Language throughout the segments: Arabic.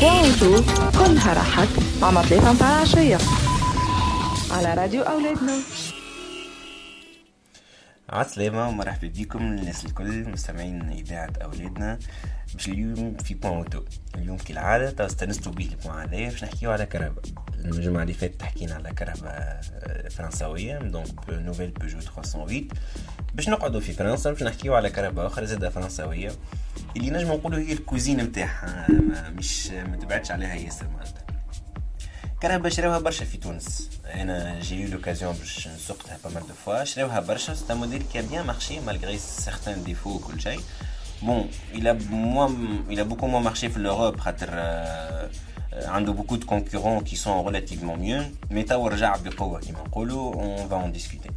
Point Auto كلها راحت مع ثلاثة متاع العشية على راديو أولادنا. عسلامة ومرحبا بكم الناس الكل مستمعين إذاعة أولادنا. باش اليوم في Point Auto. اليوم كالعادة تو استانستوا بيه ال point هذايا باش نحكيو على كرهبة. الجمعة اللي فاتت حكينا على كرهبة آه، فرنساوية. donc nouvelle Peugeot 308 باش نقعدوا في فرنسا باش نحكيو على كرهبة أخرى زادة فرنساوية. اللي نجم نقولوا هي الكوزين نتاعها مش ما تبعدش عليها ياسر معناتها كهرباء شراوها برشا في تونس انا جي يو لوكازيون باش نسوقتها با مال دو فوا شراوها برشا ستا موديل كي بيان مارشي مالغري سيغتان ديفو وكل شيء بون il a moins il a beaucoup moins marché في l'Europe خاطر عنده beaucoup de concurrents qui sont relativement mieux mais تو رجع بقوه كيما نقولوا on va en discuter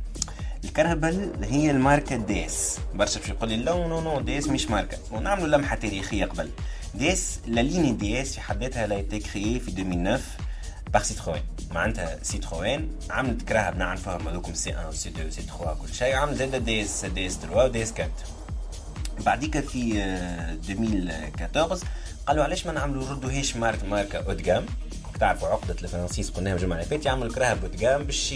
الكرهبل هي الماركة DS برشا باش يقول لي لا non non DS مش ماركة. ونعملوا لمحة تاريخية قبل. DS la ligne DS في حد ذاتها l'a créée في 2009 par Citroën معناتها سيتروين عملت كراهب نعرفها هذوكم سي 1 سي 2 سي 3 كل شيء. عملت زادة DS DS 3 و DS 4 بعديك في 2014 قالوا علاش ما نعملوا ردوهاش marque ماركة haut de gamme تعرفوا عقدة الفرنسيس قلناها الجمعه اللي فاتت يعملوا كراهب haut de gamme باش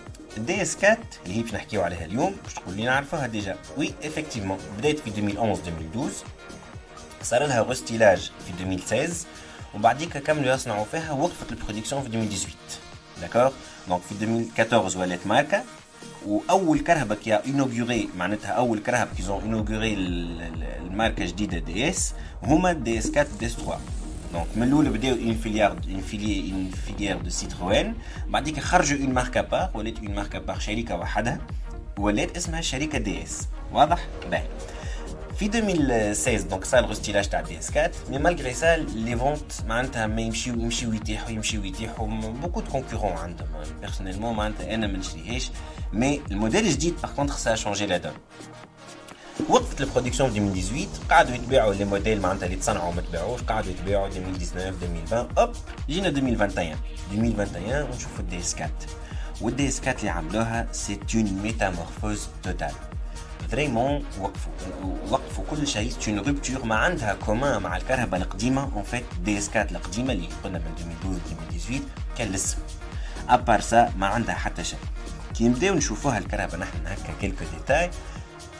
DS 4 اللي هي باش نحكيو عليها اليوم باش تقول لي نعرفوها déjà oui effectivement بدات في 2011 2012 صار لها restylage في 2016 وبعديك كملوا يصنعوا فيها وقفت ال production في 2018 d'accord donc في 2014 ولات ماركه واول كرهبه qui inaugurait معناتها اول كرهبه qu'ils ont inaugurée الماركه جديده DS هما DS 4 DS 3 دونك من الاول بداو اون فيليار اون فيلي اون فيليير دو سيتروين بعديك خرجوا اون ماركه ابار ولات اون ماركه ابار شركه وحدها ولات اسمها شركه دي اس واضح؟ باهي في 2016 دونك صار الغوستيلاج تاع دي اس 4 مي مالغري سا لي فونت معناتها ما يمشيو يمشيو يتيحوا يمشيو يتيحوا بوكو دو كونكورون عندهم بيرسونيلمون معناتها انا ما نشريهاش مي الموديل الجديد باغ كونتخ سا شونجي لا دون وقفت البرودكسيون في 2018 قعدوا يتباعوا لي موديل معناتها اللي تصنعوا وما تباعوش قعدوا يتباعوا 2019 2020 أوب جينا 2021 2021 ونشوفوا ال DS 4 وال DS 4 اللي عملوها c'est une métamorphose totale vraiment وقفوا وقفوا كل شيء une rupture ما عندها commun مع الكرهبة القديمة. en fait DS 4 القديمة اللي قلنا من 2012 2018 كان الاسم à part ça ما عندها حتى شيء. كي نبداو نشوفوها الكرهبة نحن هكا quelques détails.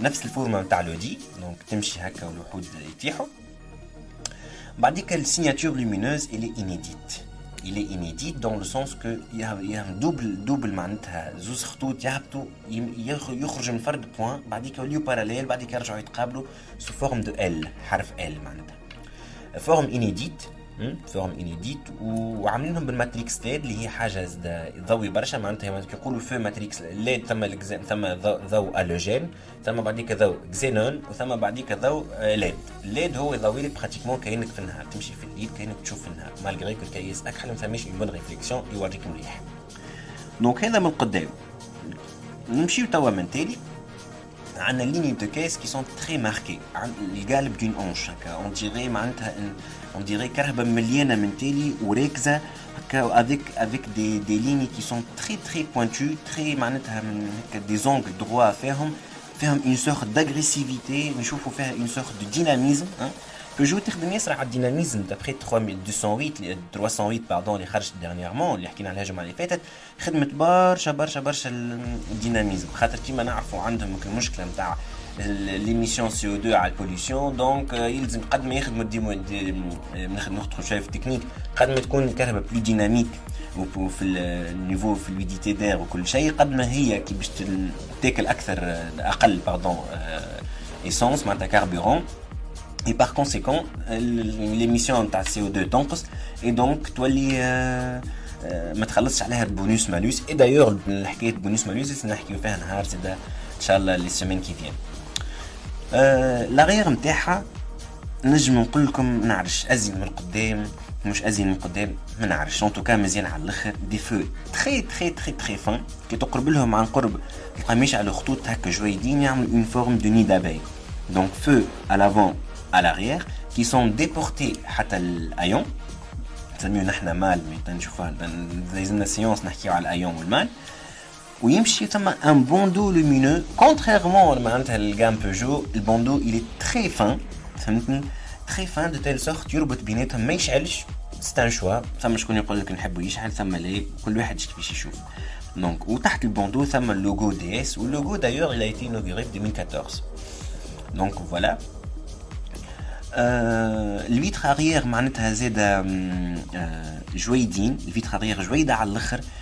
نفس الفورمه نتاع لودي دونك تمشي هكا والوحود يتيحوا بعديك السيناتور لومينوز الي انيديت il est inédit dans le sens que il y a, il y a un double double معناتها زوز خطوط يهبطوا يخرج من فرد بوان بعديك يوليو باراليل بعديك يرجعوا يتقابلوا سو فورم دو ال حرف ال معناتها فورم انيديت forme inédite وعاملينهم بال matrix LED اللي هي حاجة ضوي برشا. معناتها يقولوا في matrix LED ثم ثم ضوء halogène ثم بعديك ضوء xénon وثم بعديك ضوء LED ال LED هو يضوي لك pratiquement كأنك في النهار تمشي في الليل كأنك تشوف في النهار malgré que الكياس أكحل ما فماش une bonne réflexion يوريك مليح. donc هذا من قدام. نمشيو توا من تالي. عندنا lignes de caisse qui sont très marquées ال galbe d'une hanche هكا. on dirait معناتها اون ديغي كرهبه مليانه من تالي وراكزه هكا افيك افيك دي دي ليني كي سون تري تري بوينتو تري معناتها هكا دي زونغل دروا فيهم فيهم اون سورت داغريسيفيتي نشوفوا فيها اون سورت دو ديناميزم بيجو تخدم ياسر على الديناميزم دابري 208 308 باردون اللي خرجت ديرنييرمون اللي حكينا عليها الجمعه اللي فاتت خدمت برشا برشا برشا الديناميزم خاطر كيما نعرفوا عندهم المشكله نتاع ليميسيون سي أو 2 على البوليسيون دونك يلزم قد ما يخدموا ناخذ ندخل شوية في التكنيك قد ما تكون الكرهبة plus dynamique وفي ال niveau fluidité d'air وكل شيء قد ما هي كي باش تاكل أكثر أقل pardon essence معناتها carburant et par conséquent l'émission تاع CO 2 تنقص et donc تولي ما تخلصش عليها bonus malus et d'ailleurs حكايه bonus malus نحكيو فيها نهار زادة ان شاء الله les semaines qui viennent لا غير نتاعها نجم نقول لكم نعرفش أزين من القدام مش أزين من القدام ما نعرفش. ان توكا مزيان على الأخر دي فو تخي تخي تخي تخي فان كي تقرب لهم عن قرب القميش على خطوط هكا جويدين يعمل اون فورم دو ني دابي دونك فو à l'avant à l'arrière qui sont déportés حتى الأيون. نسميو نحنا مال مي نشوفها لازمنا سيونس نحكيو على الأيون والمال. ويمشي ثم ان بوندو لومينو كونتريرمون معناتها الجام بيجو البوندو الي تري فان فهمتني تري فان دو تيل سورت يربط بيناتهم ما يشعلش ستان شوا ثم شكون يقول لك نحبو يشعل ثم لا كل واحد كيفاش يشوف دونك وتحت البوندو ثم اللوغو دي اس واللوغو دايوغ il a été inauguré في 2014 دونك فوالا الفيتر اريير معناتها زاد جويدين الفيتر اريير جويده على الاخر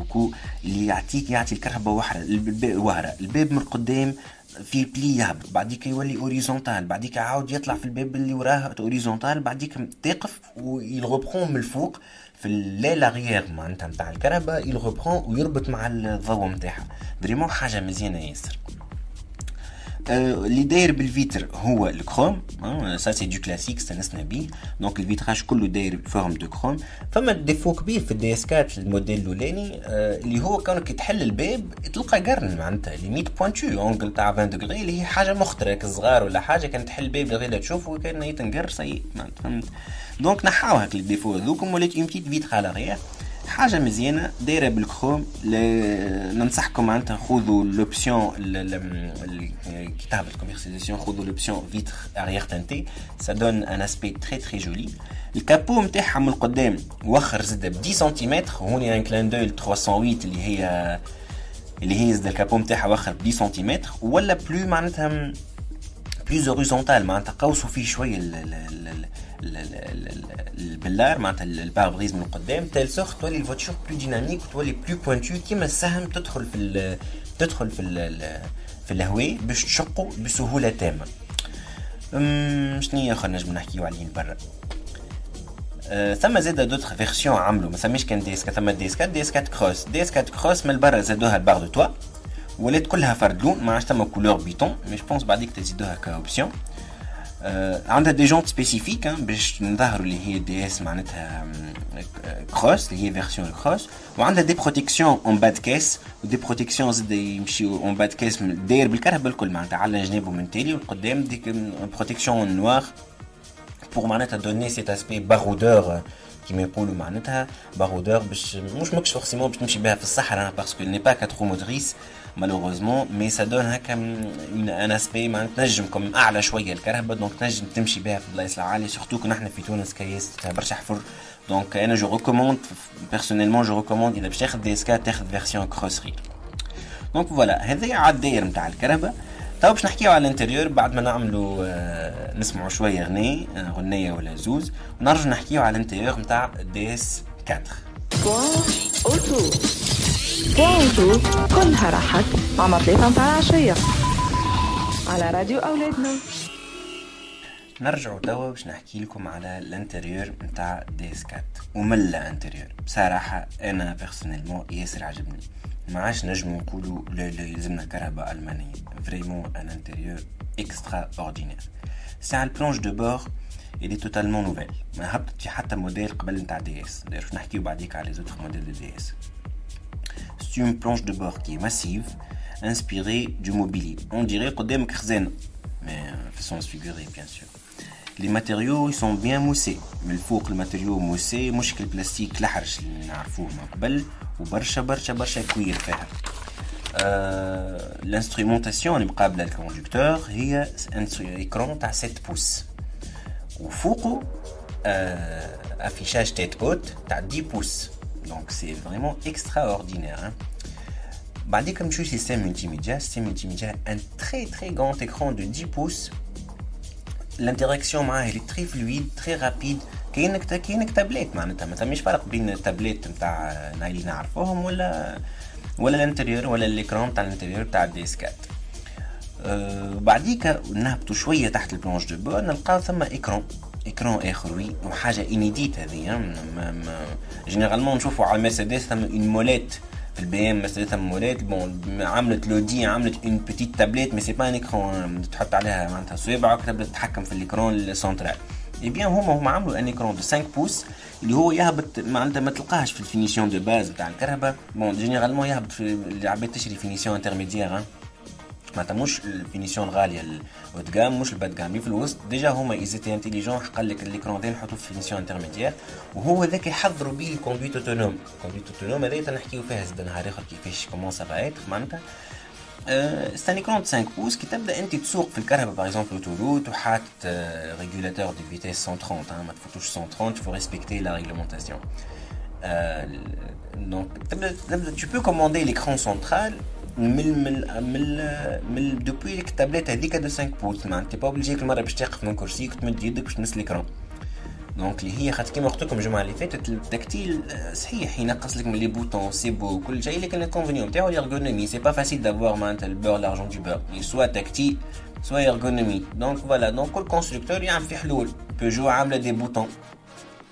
بوكو اللي يعطيك يعطي الكهرباء وحرة. وهرة. الباب من القدام في بلي يهبط. بعديك يولي اوريزونتال بعديك عاود يطلع في الباب اللي وراه اوريزونتال بعديك تقف ويغبخون من الفوق. في الليل اريير معناتها نتاع الكهرباء يغبخون ويربط مع الضوء نتاعها. فريمون حاجة مزيانة ياسر. اللي داير بالفيتر هو الكروم سا سي دو كلاسيك استانسنا بيه دونك الفيتراج كله داير فورم دو كروم فما ديفو كبير في الدي اس 4 الموديل الاولاني اللي هو كونك تحل الباب تلقى قرن معناتها ليميت بوانتو اونجل تاع 20 دوغري اللي هي حاجة مخترق صغار ولا حاجة كان تحل الباب غير تشوفه كان يتنقر سي فهمت دونك نحاو هاك الديفو هذوكم ولات اون بتيت فيتر على حاجة مزيانة دايرة بالكروم ننصحكم معناتها خذوا لوبسيون كتاب الكوميرسيزاسيون خذوا لوبسيون فيتر اريير تنتي ça donne un aspect très très joli ال capot نتاعها من القدام وخر زاد ب 10 سنتيمتر هوني un clin de 308 اللي هي اللي هي زاد ال capot نتاعها وخر ب 10 سنتيمتر ولا plus معناتها plus horizontal معناتها قوسوا فيه شوية البلار معناتها ال pare-brise من قدام telle sorte تولي ال voiture plus dynamique وتولي plus pointue كيما السهم تدخل في تدخل في في الهواء باش تشقه بسهولة تامة. شنو آخر نجم نحكيو عليه برا؟ أه ثم زاد d'autres versions عملوا ما سميش كان DS ثم DS 4 DS 4 Cross DS 4 Cross من برا زادوها ال barres de toit ولات كلها فرد لون ما عادش ثم couleur béton. mais je pense بعديك تزيدوها ك option عندها دي جونت سبيسيفيك باش نظهروا اللي هي دي اس معناتها كروس اللي هي فيرسيون كروس وعندها دي بروتيكسيون اون باد كيس ودي بروتيكسيون زاد يمشيو اون باد كيس داير بالكهرباء الكل معناتها على جنابه من تالي والقدام ديك بروتيكسيون نوار بور معناتها دوني سيت اسبي بارودور كيما يقولوا معناتها بارودور باش مش ماكش فورسيمون باش تمشي بها في الصحراء باسكو ني با كاترو موتريس مالوغوزمون مي سا دون هكا ان اسبي ما تنجمكم أعلى شوية الكهرباء دونك تنجم تمشي بها في البلايص العالية سورتو كنا إحنا في تونس كياس برشا حفر donc أنا je recommande personnellement je recommande إذا باش تاخذ DS تاخذ version Cross غير donc voilà هذه على الداير نتاع الكرهبة تو باش نحكيو على ال intérieur بعد ما نعملوا آه نسمعوا شوية غني آه غنية ولا زوز ونرجع نحكيو على ال intérieur نتاع DS 4 auto كلها راحت مع مطليفة متاع العشية على راديو أولادنا. نرجعوا توا باش نحكي لكم على ال intérieur نتاع DS 4 وملا intérieur. بصراحة أنا personnellement ياسر عجبني. ما عادش نجمو نقولوا لا لا يلزمنا كرهبة ألمانية. vraiment un intérieur extraordinaire c'est على ال planche de bord est totalement nouvelle. ما هبطت في حتى موديل قبل نتاع DS نحكيو بعديك على les autres modèles DS C'est une planche de bord qui est massive, inspirée du mobilier. On dirait قدامك خزانة, mais façon figurée bien sûr. لي ماتيريو يسون بيان موسي من الفوق الماتيريو موسي مش البلاستيك الحرش اللي نعرفوه من قبل وبرشا برشا برشا كوير فيها الانسترومونتاسيون المقابله للكوندكتور هي ايكرون تاع 7 بوس وفوقه افيشاج تيت اوت تاع 10 بوس دونك سي فريمون اكسترا اوردينير بعديك نمشيو سيستيم ملتيميديا سيستيم ملتيميديا ان تري تري غراند اكرون دو 10 بوس الانتراكسيون معاه اللي تري فلويد تري رابيد كاينك كاينك تابليت معناتها ما ثماش فرق بين التابليت نتاع اللي نعرفوهم ولا ولا الانتريور ولا الاكران تاع الانتريور تاع الديسكات أه بعديك نهبطوا شويه تحت البلانش دو بور نلقاو ثم اكران اكران اخر oui وحاجه inédite هذه généralement نشوفوا على مرسيدس ثم une molette في ال BM مرسيدس ثم molette bon عملت l'Audi عملت une petite tablette mais c'est pas un écran تحط عليها معناتها صوابعك تبدا تتحكم في ال écran central eh bien هما هما عملوا un écran de 5 pouces اللي هو يهبط معناتها ما تلقاهش في ال finition de base نتاع الكرهبة bon généralement يهبط في اللي عباد تشري finition intermédiaire معناتها مش ال finition الغاليه ال haut de gamme مش ال bas de gamme في الوسط déjà هما ils étaient intelligents قال لك ال écran دي نحطوه في finition intermédiaire وهو ذاك يحضروا به ال conduite autonome ال conduite autonome هذا تنحكيو فيها زاد نهار اخر كيفاش comment ça معناتها. c'est un écran 5 pouces كي تبدأ أنت تسوق في الكرهبة؟ par exemple autoroute وحاطط régulateur de vitesse 130 ما تفوتوش 130 faut respecter la réglementation. donc تبدا تبدا tu peux commander l'écran central من من من من دوبوي التابلت هذيك دو 5 بوس معناتها با اوبليجي كل مره باش تقف من كرسيك وتمد يدك باش تمس l'écran دونك اللي هي خاطر كيما قلت لكم الجمعه اللي فاتت التكتيل صحيح ينقص لك من لي بوتون سي بو كل شيء لكن الكونفينيون نتاعو ليرغونومي سي با فاسيل دافوار معناتها البور لارجون دو بور سوا تكتيل سوا ايرغونومي دونك فوالا دونك كل كونستركتور يعمل في حلول بيجو عامله دي بوتون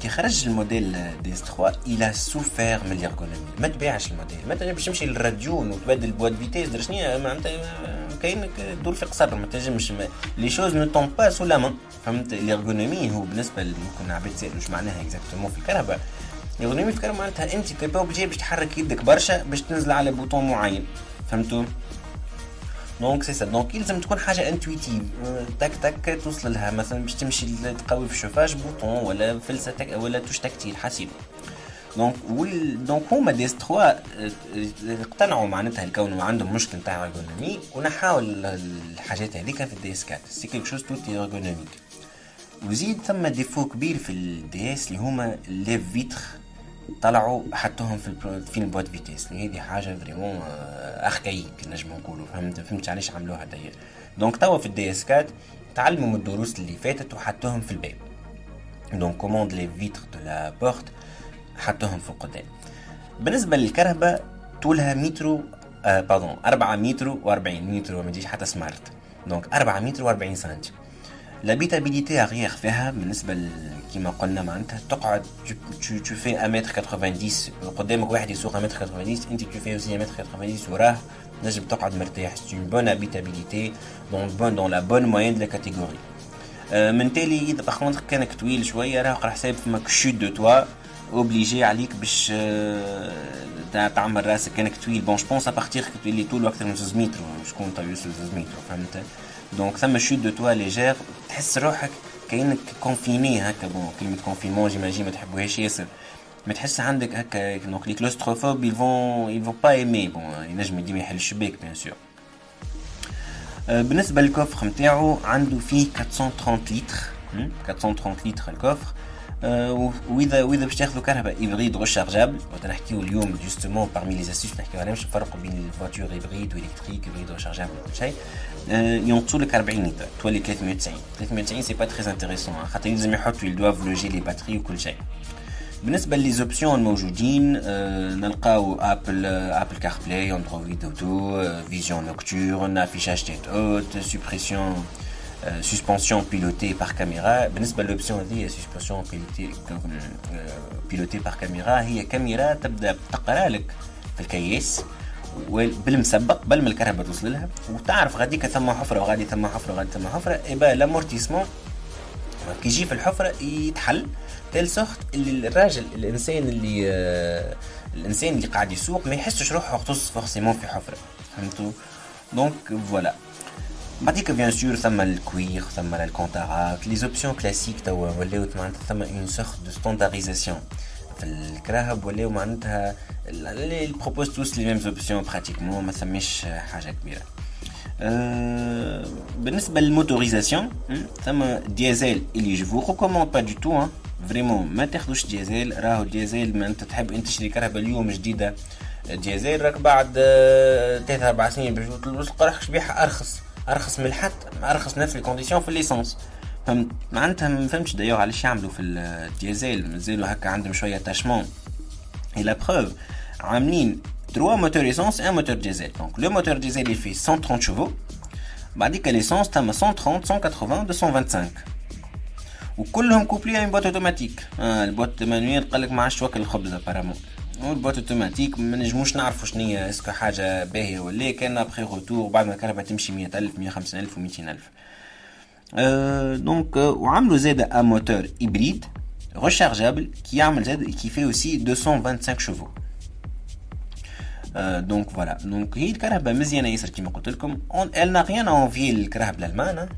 كي خرج الموديل DS 3 il a souffert من ال ergonomie ما تبيعش الموديل ما باش تمشي للراديون وتبدل boîte de vitesse درا شنو معناتها كاينك دور في قصر ما تنجمش les choses n'étaient pas sous la فهمت ال ergonomie هو بالنسبة ممكن عباد تسالوا واش معناها exactement في الكرهبة ال ergonomie في الكرهبة معناتها انت با باش تحرك يدك برشا باش تنزل على bouton معين فهمتوا donc c'est ça donc يلزم تكون حاجة intuitive تك تك توصل لها مثلا باش تمشي تقوي في ال chauffage bouton ولا فلسة تك ولا touche tactile حسيب donc voilà donc هما دي 3 اقتنعوا معناتها الكون عندهم مشكل تاع ergonomie ونحاول الحاجات هذيك في ال DS 4 c'est quelque chose tout ergonomique وزيد ثم défaut كبير في ال DS اللي هما les vitres طلعوا حطوهم في في ال boîte vitesse هذه حاجة vraiment archaïque نجم نقولوا فهمت؟ فهمت علاش عملوها داير donc توا في ال DS 4 تعلموا من الدروس اللي فاتت وحطوهم في الباب. donc commande les vitres de la porte حطوهم في القدام. بالنسبة للكرهبة طولها متر آه pardon 4 متر و40 متر ما تجيش حتى Smart. donc 4 متر و40 سنتي l'habitabilité arrière فيها بالنسبة كيما قلنا معناتها تقعد تو في 1 متر 90 قدامك واحد يسوق 1 متر 90 انت تو في aussi 1 متر 90 وراه نجم تقعد مرتاح سي اون بون هابيتابيليتي دون بون دون لا بون موين دو لا كاتيجوري من تالي اذا باغ كانك طويل شوية راه قرا حساب فما كشوت دو توا اوبليجي عليك باش تعمل راسك كانك طويل بون جو بونس ابارتيغ اللي طول أكثر من 2 متر شكون طويل 2 متر فهمت دونك ثم شوت دو توا ليجير تحس روحك كانك كونفيني هكا بون كلمه كونفينمون جيماجين ما تحبوهاش ياسر ما تحس عندك هكا donc les claustrophobes ils vont pas aimer bon ينجم ديما يحل الشباك bien sûr بالنسبة لل coffre نتاعو عنده فيه 430 لتر 430 لتر ال coffre واذا واذا باش تاخذوا كرهبة hybride rechargeable وتنحكيو اليوم justement parmi les essais نحكيو عليهم باش نفرقوا بين ال voiture hybride و électrique hybride rechargeable وكل شيء ينقصوا لك 40 لتر تولي 390 390 سي با تري انتريسون خاطر يلزم يحطوا يدواف لوجي لي باتري وكل شيء بالنسبه لي زوبسيون الموجودين نلقاو ابل ابل كار بلاي اندرويد اوتو فيزيون نوكتورن افيشاج تيت اوت سوبريسيون suspension pilotée par caméra بالنسبة للوبسيون هذه suspension pilotée par caméra هي كاميرا تبدا تقرا لك في الكياس بالمسبق بل ما الكهرباء توصل لها. وتعرف غاديك ثم حفرة وغادي ثم حفرة وغادي ثم حفرة. ايبا لامورتيسمون. كي يجي في الحفرة يتحل. telle sorte اللي الراجل الإنسان اللي آه الإنسان اللي قاعد يسوق ما يحسش روحه خصوص forcément في حفرة. فهمتوا؟ donc voilà بعديك bien sûr ثم ال cuir ثم الكانتارا les options classiques توا ولاو معناتها ثم une sorte de standardisation الكراهب ولاو معناتها اللي بروبوز توس لي ميم زوبسيون براتيكمون ما ثماش حاجه كبيره أه بالنسبه للموتوريزاسيون ثم ديزل اللي جو ريكوموند با دو تو فريمون ما تاخذوش ديزل راهو ديزل ما انت تحب انت تشري كهرباء اليوم جديده ديزل راك بعد ثلاث اربع سنين باش تلقى روحك بيها ارخص ارخص من الحد ارخص نفس الكونديسيون في الليسونس فهمت معناتها ما فهمتش دايوغ علاش يعملوا في الديزل مازالوا هكا عندهم شوية attachement et la preuve عاملين 3 moteurs essence un moteur diesel donc le moteur diesel اللي فيه 130 chevaux بعديك l'essence تم 130 180 225 وكلهم couplés en boîte automatique آه ال boîte manuelle قال لك ما عادش توكل الخبز apparemment وال boîte automatique ما نجموش نعرفوا شنو هي est-ce que حاجة باهية ولا كان après retour بعد ما الكرهبة تمشي 100000 150000 و200000 أه donc وعملوا زاد un moteur hybride rechargeable qui qui fait aussi 225 chevaux. donc voilà donc هي الكرهبه مزيانه ياسر كيما قلت لكم elle n'a rien à envier الكرهب الالمان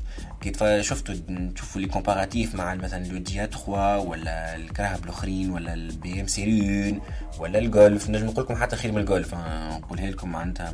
كي شفتوا تشوفوا les comparatifs مع مثلا l'Audi 3 ولا الكرهب الاخرين ولا البي ام Série 1 ولا الجولف نجم نقول لكم حتى خير من الجولف نقولها لكم معناتها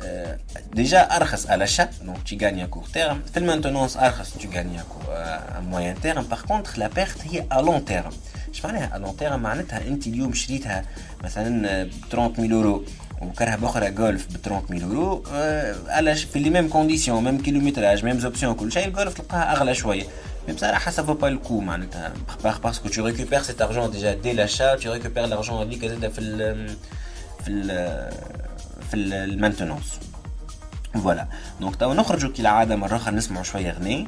تشيغاني ديجا ارخص على شا دونك tu gagnes à court terme في المانتونونس ارخص tu gagnes à moyen terme par contre la perte هي à long terme ايش معناها لون تيرم معناتها انت اليوم شريتها مثلا ب 30000 يورو وكرهبه اخرى جولف ب 30000 يورو على في لي ميم كونديسيون ميم كيلومتراج ميم زوبسيون كل شيء الجولف تلقاها اغلى شويه Mais بصراحه ça vaut pas le coup معناتها parce que tu récupères cet argent déjà dès l'achat tu récupères l'argent اللي زاد في ال في ال في ال maintenance voilà. donc تو نخرجوا كالعاده مرة أخرى نسمعوا شوية غني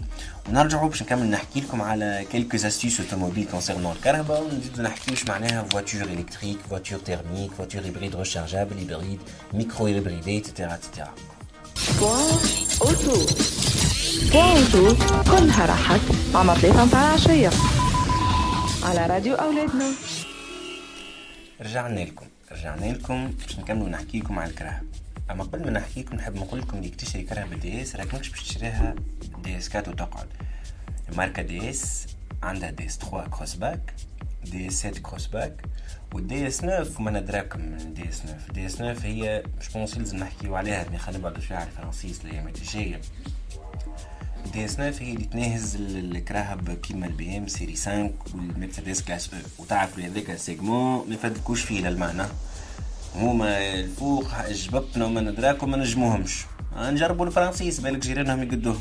ونرجعوا باش نكمل نحكي لكم على quelques astuces automobiles concernant الكرهبة ونزيدوا نحكي واش معناها voiture électrique voiture thermique voiture hybride rechargeable hybride micro hybridée et cetera et cetera اوتو اوتو كلها راحت مع مطليفة متاع العشية على راديو أولادنا رجعنا لكم. رجعنا لكم باش نكملوا نحكي لكم على الكراهب أما قبل ما نحكي لكم نحب نقول لكم اللي تشتري كرهبة دي اس راك ماكش باش تشريها دي اس كات وتقعد ماركة دي اس عندها دي اس 3 كروس باك دي اس 7 كروس باك والدي اس 9 وما ندراكم من دي اس 9 دي اس 9 هي مش بونسي لازم نحكيو عليها mais خلينا بعد شوية على الفرنسيس الايامات الجاية. دي اس 9 هي اللي تناهز الكراهب كيما البي إم Série 5 والمرسيدس Classe E وتعرفوا هذاك ال segment ما يفدكوش فيه للمعنى هما الفوق جببنا وما ندراكم ما نجموهمش. نجربوا الفرنسيس بالك جيرانهم يقدوه.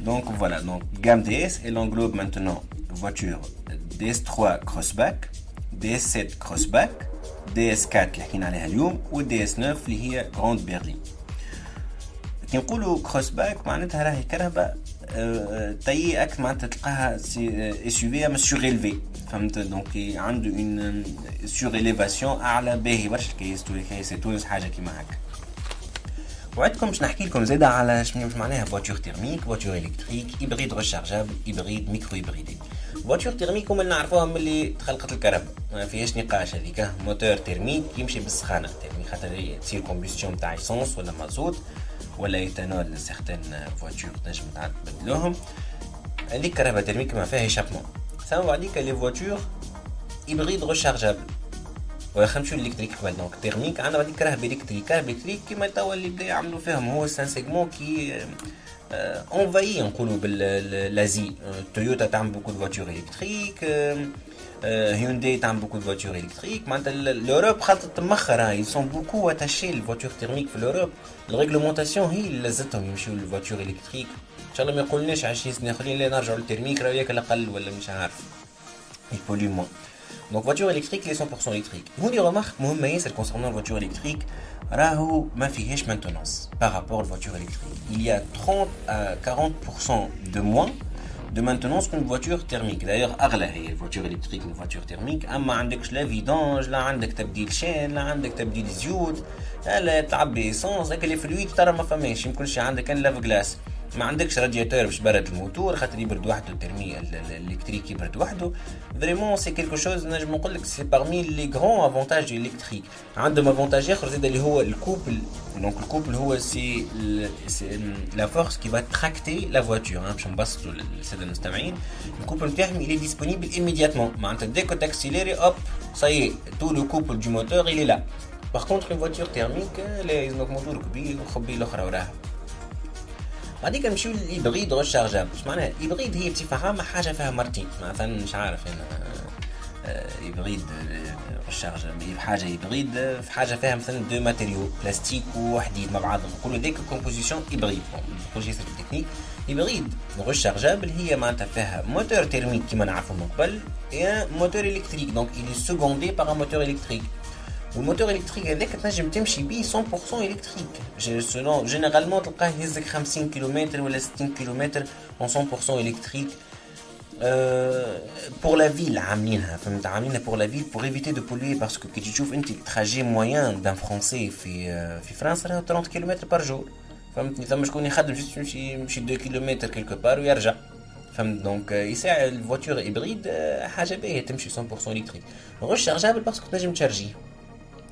دونك فوالا دونك جام دي اس et l'englobe maintenant. Voiture DS3 crossback DS7 crossback DS4 اللي حكينا عليها اليوم والدي اس 9 اللي هي جراند برلين كي نقولوا كروس باك معناتها راهي كرهبة تاي اكت معناتها تلقاها اس يو في أما سوريلفي فهمت؟ donc عنده une surélévation أعلى باهي برشا كيس كيس تونس حاجة كيما هكا. وعدكم باش نحكي لكم زاده على شنو معناها voiture thermique voiture électrique hybride rechargeable hybride micro hybridée voiture thermique هما اللي نعرفوها ملي تخلقت الكرهبة ما فيهاش نقاش هذيك moteur thermique يمشي بالسخانة thermique خاطر تصير combustion تاع essence ولا مازوت. ولا éthanol certaines voitures تنجم تبدلوهم هذيك الكرهبة thermique ما فيها شابمون ثم بعديك les voitures hybrides rechargeables ولا نمشيو électrique قبل donc thermique عندنا بعديك كرهبة électrique كرهبة électrique كيما توا اللي بدا يعملوا فيهم. هو c'est un segment qui envahit نقولوا l'Asie تويوتا تعمل beaucoup de voitures électriques هيونداي تعمل بوكو دو فواتور الكتريك معناتها لوروب خاطر تمخر ils sont beaucoup attachés للفواتور تيرميك في لوروب الريغلومونتاسيون هي اللي لزتهم يمشيو للفواتور الكتريك ان شاء الله ما يقولناش 20 سنه اخرين لا نرجعوا للترميك راه ياك الاقل ولا مش عارف يبولي موان دونك فواتور الكتريك لي 100% الكتريك هوني رمارك مهمه ياسر كونسيرنون الفواتور الكتريك راهو ما فيهاش مانتونونس بارابور الفواتور الكتريك il y a 30 à 40% de moins de maintenance qu'une voiture thermique d'ailleurs اغلى هي الفواتور الكتريك من الفواتور تيرميك اما عندكش لا فيدونج لا عندك تبديل شين لا عندك تبديل زيوت لا تعبي اسونس هكا لي فلويد ترى ما فماش يمكن شي عندك كان لاف جلاس ما عندكش رادياتور باش برد الموتور خاطر يبرد وحده الترمي الالكتريك يبرد وحده فريمون سي كيلكو شوز نجم نقول لك سي بارمي لي غران افونتاج الكتريك عندهم افونتاج اخر زاد اللي هو الكوبل دونك الكوبل هو سي لا فورس كي فا تراكتي لا فواتور باش نبسطوا للساده المستمعين الكوبل نتاعهم اللي ديسپونيبل ايميدياتمون معناتها ديكو تاكسيليري اوب ساي تو لو كوبل دو موتور il est là par contre une voiture thermique لازمك موتور كبير وخبي الاخرى وراها بعديك نمشيو لل hybride rechargeable اش معناها؟ ال hybride هي عامة حاجة فيها مرتين. مثلا مش عارف أنا hybride rechargeable حاجة hybride في حاجة فيها مثلا deux matériaux plastique وحديد مع بعضهم نقولوا ذيك composition hybride نقولش ياسر ال technique hybride rechargeable هي معناتها فيها moteur thermique كيما نعرفوا من قبل يا موتور إلكتريك دونك إلي سكوندي باغ موتور إلكتريك والموتور الكتريك هذاك تنجم تمشي بيه 100% الكتريك جينيرالمون تلقاه يهزك 50 كيلومتر ولا 60 كيلومتر 100% الكتريك بور لا فيل عاملينها فهمت عاملينها بور لا فيل بور ايفيتي دو بولوي باسكو كي تشوف انت التراجي مويان دان فرونسي في في فرنسا راه 30 كيلومتر بار جور فهمتني ثم شكون يخدم جست يمشي يمشي 2 كيلومتر كيلكو بار ويرجع فهمت دونك يساعد الفواتور هيبريد حاجه باهيه تمشي 100% الكتريك ريشارجابل باسكو تنجم تشارجيه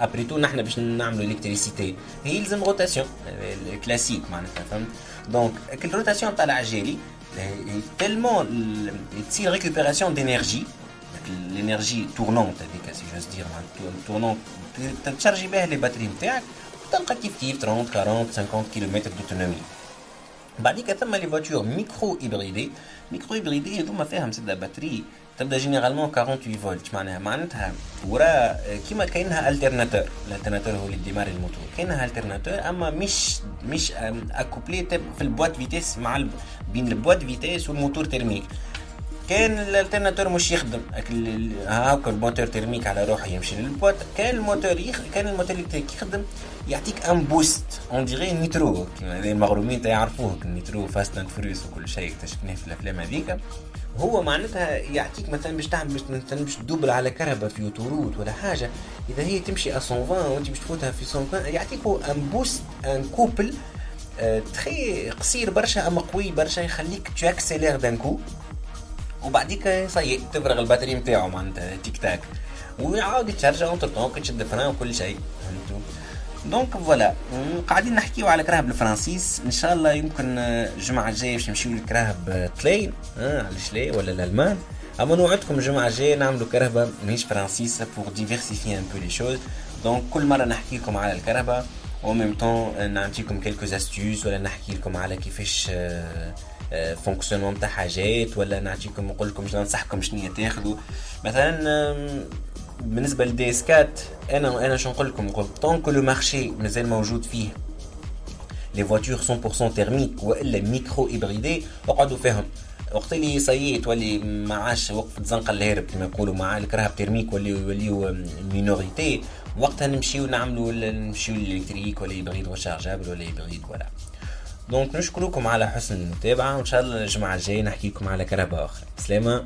ابري تو نحن باش نعملوا الكتريسيتي هي يلزم روتاسيون كلاسيك معناتها فهمت دونك الروتاسيون تاع العجالي تيلمون تصير ريكوبيراسيون دينيرجي الانرجي تورنونت هذيك سي جوز دير تورنونت تشارجي بها لي باتري نتاعك تلقى كيف كيف 30 40 50 كيلومتر دوتونومي بعديك ثم لي فواتور ميكرو هيبريدي ميكرو هيبريدي هذوما فيها مسدة باتري تبدأ généralement 48 فولت معناها معناتها ورا كيما كاينها alternateur ال alternateur هو اللي démarre ال moteur. كاينها alternateur أما مش مش accouplé في ال boîte vitesses مع بين ال boîte vitesses وال moteur thermique. كان ال alternateur مش يخدم. هاكا ال moteur thermique على روحه يمشي لل boîte. كان الموتور يخ... كان الموتور يخدم يعطيك un boost on dirait nitro كيما المغرومين يعرفوه ال nitro Fast and Furious وكل شيء اكتشفناه في الأفلام هذيك هو معناتها يعطيك مثلا باش تعمل مثلا باش تدوبل على كرهبة في autoroute ولا حاجة. إذا هي تمشي 120 وأنت باش تفوتها في 120 يعطيك un boost un couple très قصير برشا أما قوي برشا يخليك tu accélères d'un coup وبعديك صي تفرغ ال batterie نتاعو معناتها تيك تاك. ويعاود تشارج entre temps تشد frein وكل شيء فهمتوا donc voilà. قاعدين نحكيو على كراهب الفرنسيس. إن شاء الله يمكن الجمعة الجاية باش نمشيو لكراهب طليان آه علاش لا؟ ولا الألمان. أما نوعدكم الجمعة الجاية نعملوا كرهبه ماهيش فرنسيس pour diversifier un peu les choses donc كل مرة نحكي لكم على الكرهبه و même temps نعطيكم quelques astuces ولا نحكي لكم على كيفاش fonctionnement تاع حاجات ولا نعطيكم نقول لكم ننصحكم شنو تاخذوا مثلا بالنسبة للديسكات أنا أنا شو نقول لكم؟ نقول tant que le marché مازال موجود فيه les voitures 100% thermiques وإلا micro hybrides اقعدوا فيهم. وقت اللي صيي تولي ما عادش وقفت الزنقة للهارب كما يقولوا مع الكراهب thermiques ولي يوليو minorité وقتها نمشيو نعملوا نمشيو لل électrique ولا hybride rechargeable ولا hybride ولا donc نشكركم على حسن المتابعة وإن شاء الله الجمعة الجاية نحكي لكم على كرهبة أخرى سلامة.